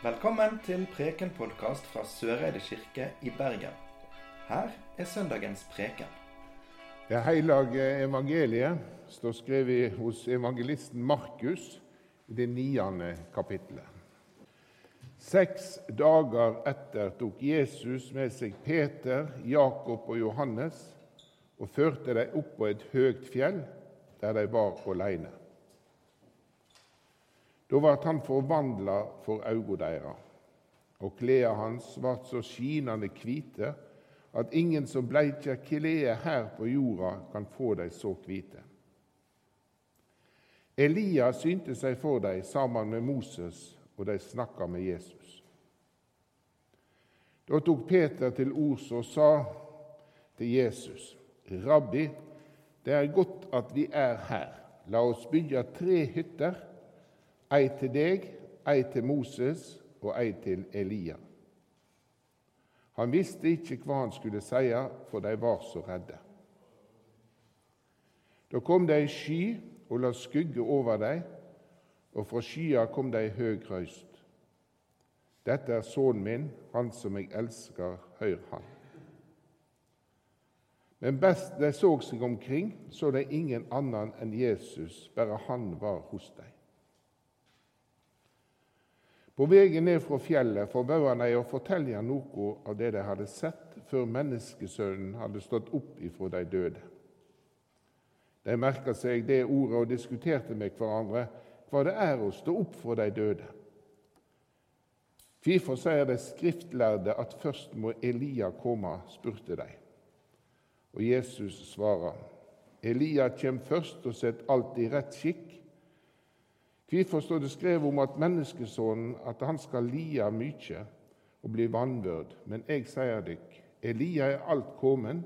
Velkommen til Preken-podkast fra Søreide kirke i Bergen. Her er søndagens preken. Det hellige evangeliet står skrevet hos evangelisten Markus i det niende kapittelet. Seks dager etter tok Jesus med seg Peter, Jakob og Johannes og førte dem opp på et høyt fjell, der de var alene. Da ble han forvandla for øynene deres, og klærne hans ble så skinende hvite at ingen som bleikjer klær her på jorda, kan få dem så hvite. Elia synte seg for dem sammen med Moses, og de snakka med Jesus. Da tok Peter til ords og sa til Jesus.: Rabbi, det er godt at vi er her. La oss bygge tre hytter Ei til deg, ei til Moses og ei til Elia. Han visste ikke hva han skulle si, for de var så redde. Da kom det ei sky og la skygge over dem, og fra skya kom det ei høg røyst. Dette er sønnen min, han som jeg elsker, hør han. Men best de så seg omkring, så de ingen annen enn Jesus, bare han var hos dem. På veien ned fra fjellet forbød han dem å fortelle noe av det de hadde sett før menneskesønnen hadde stått opp ifra de døde. De merka seg det ordet og diskuterte med hverandre hva det er å stå opp for de døde. Hvorfor sier de skriftlærde at først må Elia komme, spurte de. Og Jesus svarer, Elia kommer først og setter alt i rett skikk, Hvorfor står det skrevet om at menneskesonen at han skal lia mykje og bli vanvørd? Men jeg sier dykk, Elia er alt kommen,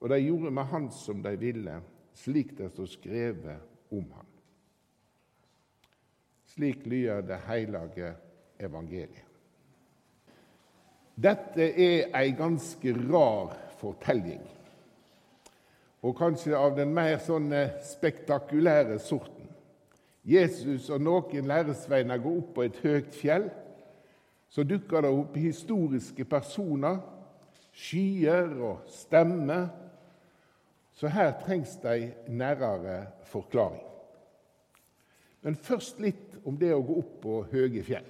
og de gjorde med han som de ville, slik det står skrevet om han. Slik lyder det hellige evangeliet. Dette er ei ganske rar fortelling, og kanskje av den mer sånn spektakulære sorten. Jesus og noen læresveiner går opp på et høyt fjell. Så dukker det opp historiske personer, skyer og stemmer. Så her trengs det ei nærere forklaring. Men først litt om det å gå opp på høye fjell.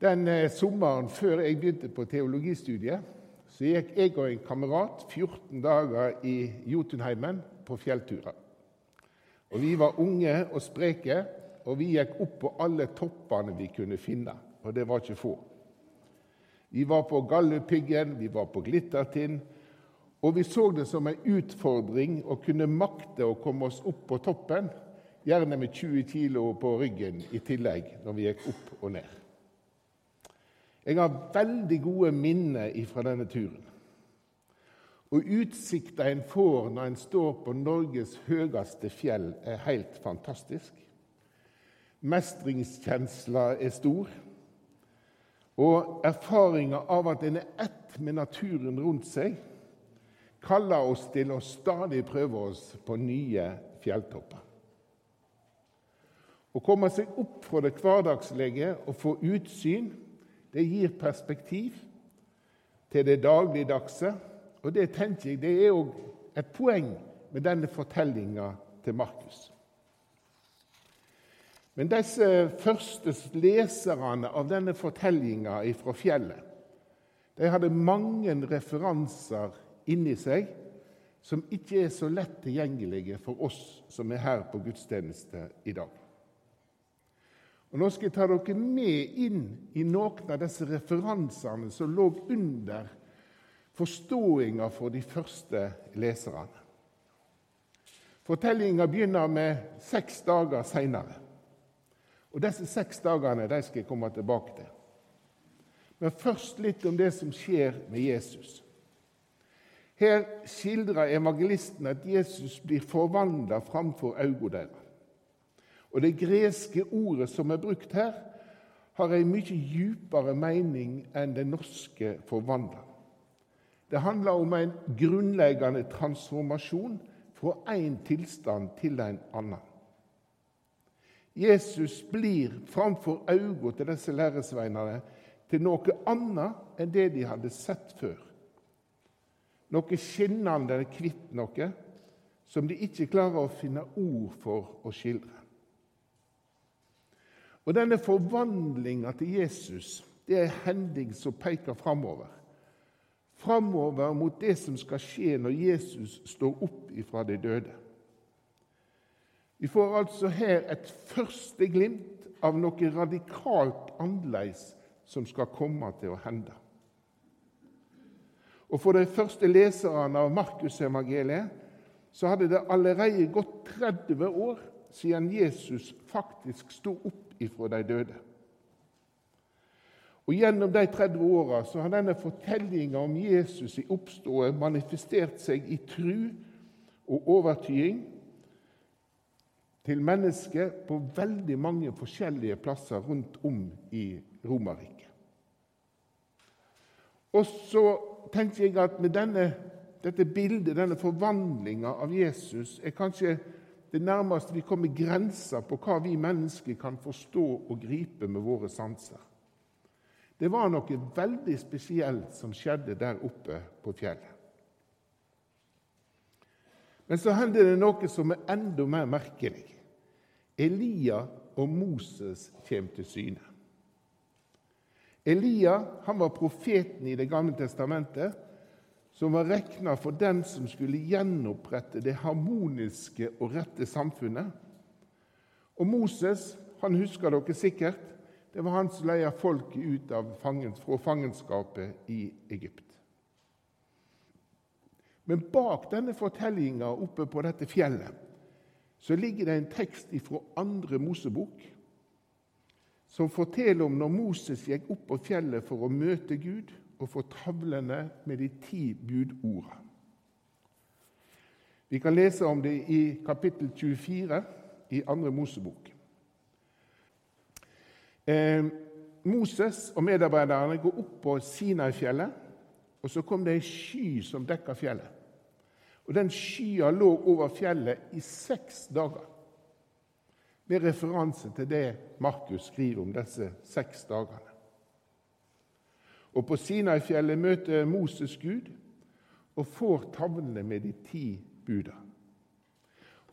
Den eh, sommeren før jeg begynte på teologistudiet, så gikk jeg og en kamerat 14 dager i Jotunheimen på fjellturer. Og Vi var unge og spreke, og vi gikk opp på alle toppene vi kunne finne. Og det var ikke få. Vi var på Galdhøpiggen, vi var på Glittertind, og vi så det som en utfordring å kunne makte å komme oss opp på toppen, gjerne med 20 kg på ryggen i tillegg, når vi gikk opp og ned. Jeg har veldig gode minner fra denne turen. Og utsikta en får når en står på Norges høyeste fjell, er helt fantastisk. Mestringskjensla er stor. Og erfaringa av at en er ett med naturen rundt seg, kaller oss til å stadig prøve oss på nye fjelltopper. Å komme seg opp fra det hverdagslige og få utsyn, det gir perspektiv til det dagligdagse og det tenker jeg det er òg et poeng med denne fortellinga til Markus. Men disse første leserne av denne fortellinga fra fjellet de hadde mange referanser inni seg som ikke er så lett tilgjengelige for oss som er her på gudstjeneste i dag. Og Nå skal jeg ta dere med inn i noen av disse referansene som lå under forståinga for de første leserne. Fortellinga begynner med seks dager seinere. Og Disse seks dagene de skal jeg komme tilbake til. Men først litt om det som skjer med Jesus. Her skildrer evangelisten at Jesus blir forvandla framfor øynene deres. Og Det greske ordet som er brukt her, har en mye djupere mening enn det norske 'forvandla'. Det handler om en grunnleggende transformasjon fra én tilstand til en annen. Jesus blir framfor øynene til disse læresveinene til noe annet enn det de hadde sett før. Noe skinnende kvitt noe som de ikke klarer å finne ord for å skildre. Og Denne forvandlinga til Jesus det er en hending som peker framover. Framover mot det som skal skje når Jesus står opp ifra de døde. Vi får altså her et første glimt av noe radikalt annerledes som skal komme til å hende. Og For de første leserne av Markusevangeliet så hadde det allerede gått 30 år siden Jesus faktisk sto opp ifra de døde. Og Gjennom de 30 åra har denne fortellinga om Jesus i oppstået manifestert seg i tru og overtyding til mennesker på veldig mange forskjellige plasser rundt om i Romerriket. Og så tenker jeg at med denne, dette bildet, denne forvandlinga av Jesus, er kanskje det nærmeste vi kommer grensa på hva vi mennesker kan forstå og gripe med våre sanser. Det var noe veldig spesielt som skjedde der oppe på fjellet. Men så hender det noe som er enda mer merkelig. Elia og Moses kommer til syne. Elia han var profeten i Det gamle testamentet som var regna for den som skulle gjenopprette det harmoniske og rette samfunnet. Og Moses han husker dere sikkert, det var han som leia folket ut fangens, fra fangenskapet i Egypt. Men bak denne fortellinga oppe på dette fjellet så ligger det en tekst fra andre Mosebok som forteller om når Moses gikk opp på fjellet for å møte Gud og få tavlene med de ti budorda. Vi kan lese om det i kapittel 24 i andre Mosebok. Eh, Moses og medarbeiderne går opp på Sinai-fjellet, og så kom det ei sky som dekka fjellet. Og Den skya lå over fjellet i seks dager, med referanse til det Markus skriver om disse seks dagene. Og På Sinai-fjellet møter Moses Gud og får tavlene med de ti buda.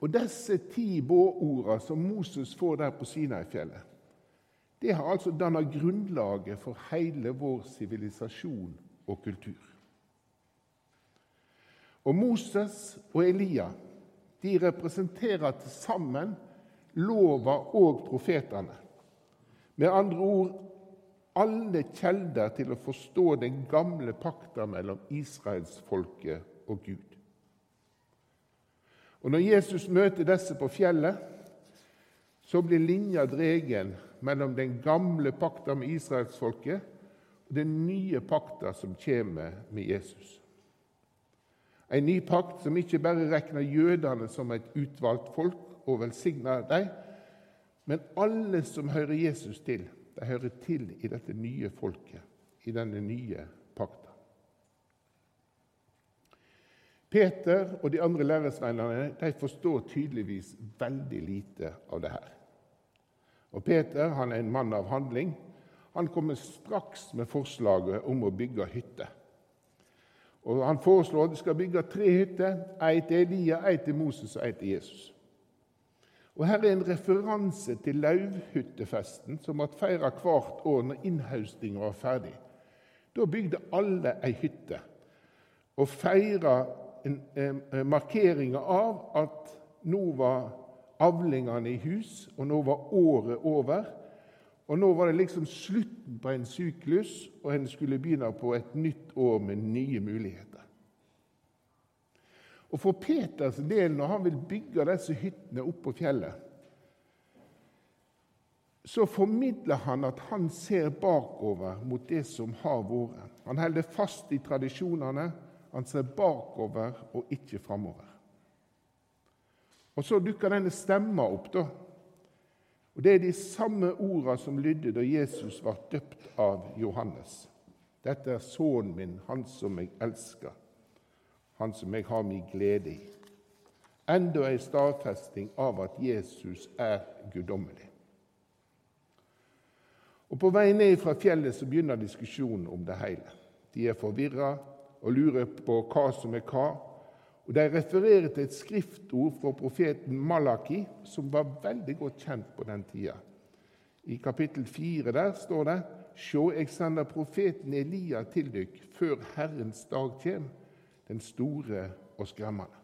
Og Disse ti båorda som Moses får der på Sinai-fjellet, det har altså danna grunnlaget for hele vår sivilisasjon og kultur. Og Moses og Elia de representerer til sammen lova og profetene. Med andre ord alle kjelder til å forstå den gamle pakta mellom israelsfolket og Gud. Og Når Jesus møter disse på fjellet, så blir linja dregen mellom den gamle pakta med israelsfolket og den nye pakta som kommer med Jesus. En ny pakt som ikke bare regner jødene som et utvalgt folk og velsigner dem, men alle som hører Jesus til, de hører til i dette nye folket, i denne nye pakta. Peter og de andre læresveinene forstår tydeligvis veldig lite av det her. Og Peter han er en mann av handling. Han kommer straks med forslaget om å bygge hytte. Og Han foreslår at de skal bygge tre hytter, ei til Elia, ei til Moses og ei til Jesus. Og Her er en referanse til lauvhyttefesten som ble feira hvert år når innhaustinga var ferdig. Da bygde alle ei hytte og feira markeringa av at nå var avlingene i hus, og nå var året over. Og Nå var det liksom slutten på en syklus, og en skulle begynne på et nytt år med nye muligheter. Og For Peters del, når han vil bygge disse hyttene opp på fjellet, så formidler han at han ser bakover mot det som har vært. Han holder fast i tradisjonene, han ser bakover og ikke framover. Og Så dukker denne stemma opp, da. Og Det er de samme orda som lydde da Jesus var døpt av Johannes. Dette er sønnen min, han som jeg elsker, han som jeg har min glede i. Enda ei stadfesting av at Jesus er guddommelig. Og På vei ned fra fjellet så begynner diskusjonen om det hele. De er forvirra og lurer på hva som er hva. Og De refererer til et skriftord fra profeten Malaki, som var veldig godt kjent på den tida. I kapittel 4 der står det Sjå, jeg sender profeten Elia til dykk før Herrens dag kjem, den store og skremmende.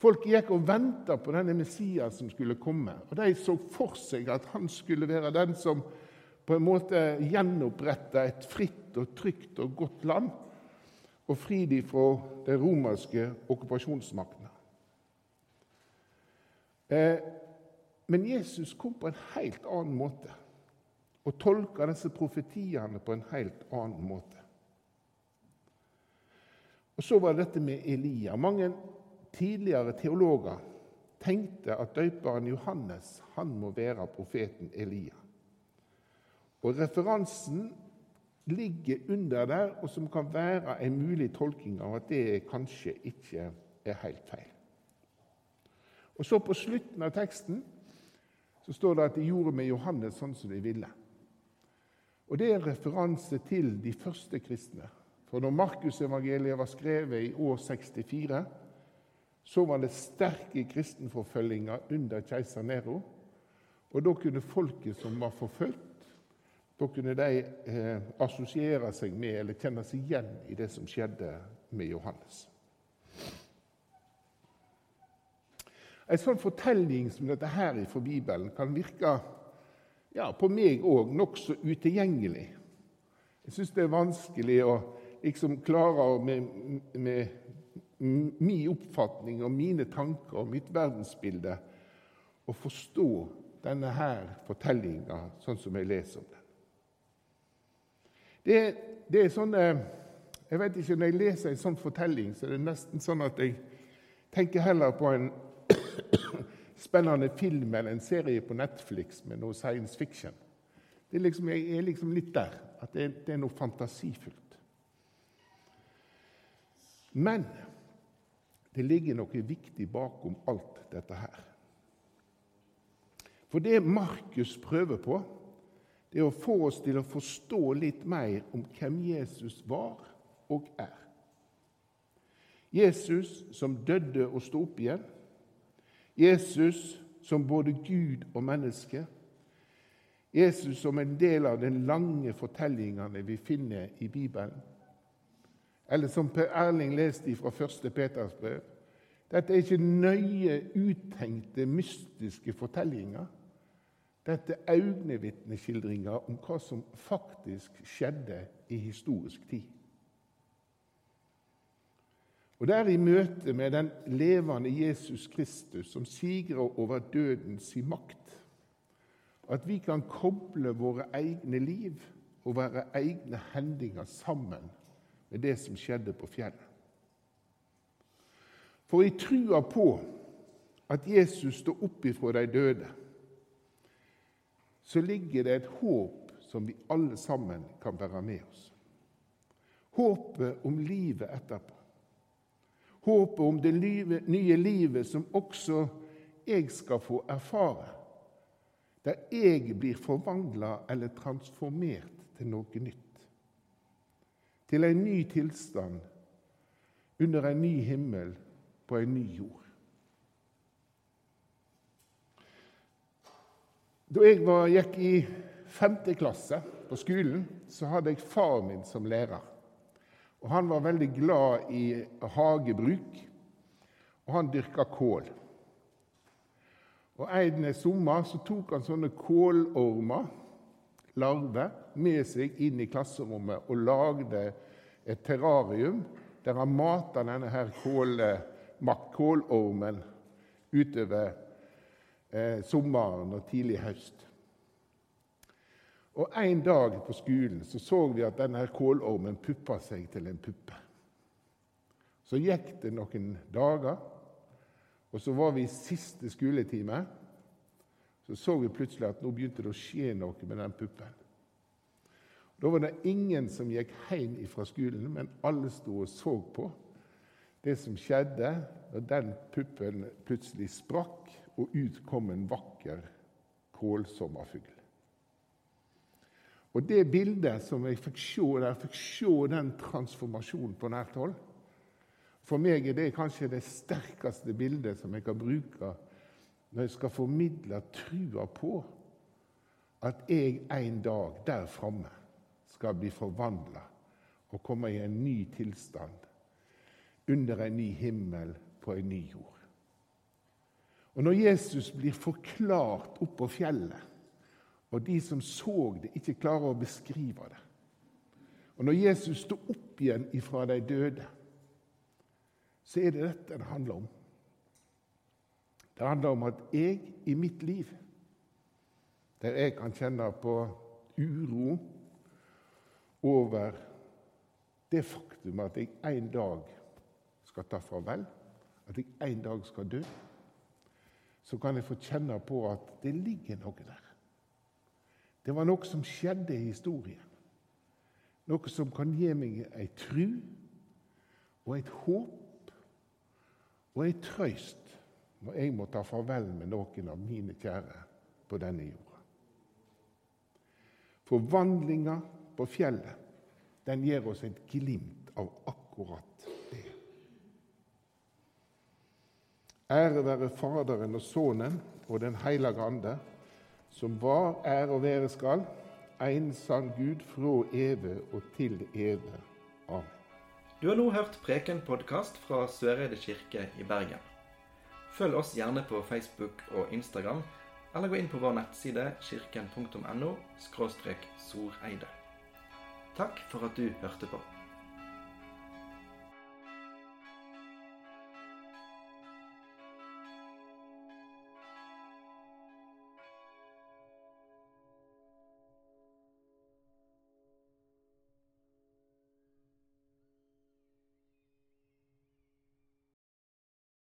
Folk gikk og venta på denne Messias som skulle komme. og De så for seg at han skulle være den som på en måte gjenoppretta et fritt og trygt og godt land og fri dem fra de romerske okkupasjonsmaktene. Eh, men Jesus kom på en helt annen måte og tolka disse profetiene på en helt annen måte. Og Så var det dette med Elia. Mange tidligere teologer tenkte at døperen Johannes han må være profeten Elia. Og Referansen ligger under der, og som kan være en mulig tolking av at det kanskje ikke er helt feil. Og Så på slutten av teksten så står det at de gjorde med Johannes sånn som de ville. Og Det er en referanse til de første kristne. For når Markusevangeliet var skrevet i år 64, så var det sterke kristenforfølginger under keiser Nero. Og da kunne folket som var forfulgt, da kunne de eh, assosiere seg med eller kjenne seg igjen i det som skjedde med Johannes. En sånn fortelling som dette her fra Bibelen kan virke ja, på meg òg nokså utilgjengelig. Jeg syns det er vanskelig å liksom klare med, med, min oppfatning og mine tanker og mitt verdensbilde å forstå denne her fortellinga sånn som jeg leser om den. Det, det er sånn Jeg vet ikke, Når jeg leser en sånn fortelling, så er det nesten sånn at jeg tenker heller på en spennende film eller en serie på Netflix med noe science fiction. Er liksom, jeg er liksom litt der. At det, det er noe fantasifullt. Men det ligger noe viktig bakom alt dette her. For det Markus prøver på, det er å få oss til å forstå litt mer om hvem Jesus var og er. Jesus som døde og sto opp igjen. Jesus som både Gud og menneske. Jesus som en del av den lange fortellingene vi finner i Bibelen. Eller som Per Erling leste fra 1. Peters brev. Dette er ikke nøye uttenkte, mystiske fortellinger. Dette er øyenvitneskildringer om hva som faktisk skjedde i historisk tid. Og Det er i møte med den levende Jesus Kristus, som sigrer over dødens makt, at vi kan koble våre egne liv og våre egne hendinger sammen med det som skjedde på fjellet. For i trua på at Jesus står opp ifra de døde, så ligger det et håp som vi alle sammen kan bære med oss. Håpet om livet etterpå. Håpet om det nye livet som også jeg skal få erfare. Der jeg blir forvandla eller transformert til noe nytt. Til en ny tilstand under en ny himmel på en ny jord. Da jeg var, gikk i femte klasse på skolen, så hadde jeg far min som lærer. Og Han var veldig glad i hagebruk, og han dyrka kål. Og En sommer så tok han sånne kålormer, larver, med seg inn i klasserommet og lagde et terrarium der han mata denne her kål, kålormen utover eh, sommeren og tidlig høst. Og En dag på skolen så, så vi at denne kålormen puppa seg til en puppe. Så gikk det noen dager, og så var vi i siste skoletime. Så så vi plutselig at nå begynte det å skje noe med den puppen. Da var det ingen som gikk hjem fra skolen, men alle sto og så på det som skjedde når den puppen plutselig sprakk, og ut kom en vakker kålsommerfugl. Og det bildet som jeg fikk se der, fikk se den transformasjonen på nært hold For meg er det kanskje det sterkeste bildet som jeg kan bruke når jeg skal formidle trua på at jeg en dag der framme skal bli forvandla og komme i en ny tilstand under en ny himmel på en ny jord. Og Når Jesus blir forklart opp på fjellet, og de som så det, ikke klarer å beskrive det Og når Jesus står opp igjen ifra de døde, så er det dette det handler om. Det handler om at jeg i mitt liv, der jeg kan kjenne på uro over det faktum at jeg en dag skal ta farvel, at jeg en dag skal dø, så kan jeg få kjenne på at det ligger noe der. Det var noe som skjedde i historien. Noe som kan gi meg ei tru og et håp og ei trøyst når jeg må ta farvel med noen av mine kjære på denne jorda. Forvandlinga på fjellet den gir oss et glimt av akkurat det. Ære være Faderen og Sønnen og Den hellige ande, som var, er og være skal, en sann Gud fra evig og til evig. Amen. Du har nå hørt Preken-podkast fra Søreide kirke i Bergen. Følg oss gjerne på Facebook og Instagram, eller gå inn på vår nettside kirken.no soreide. Takk for at du hørte på.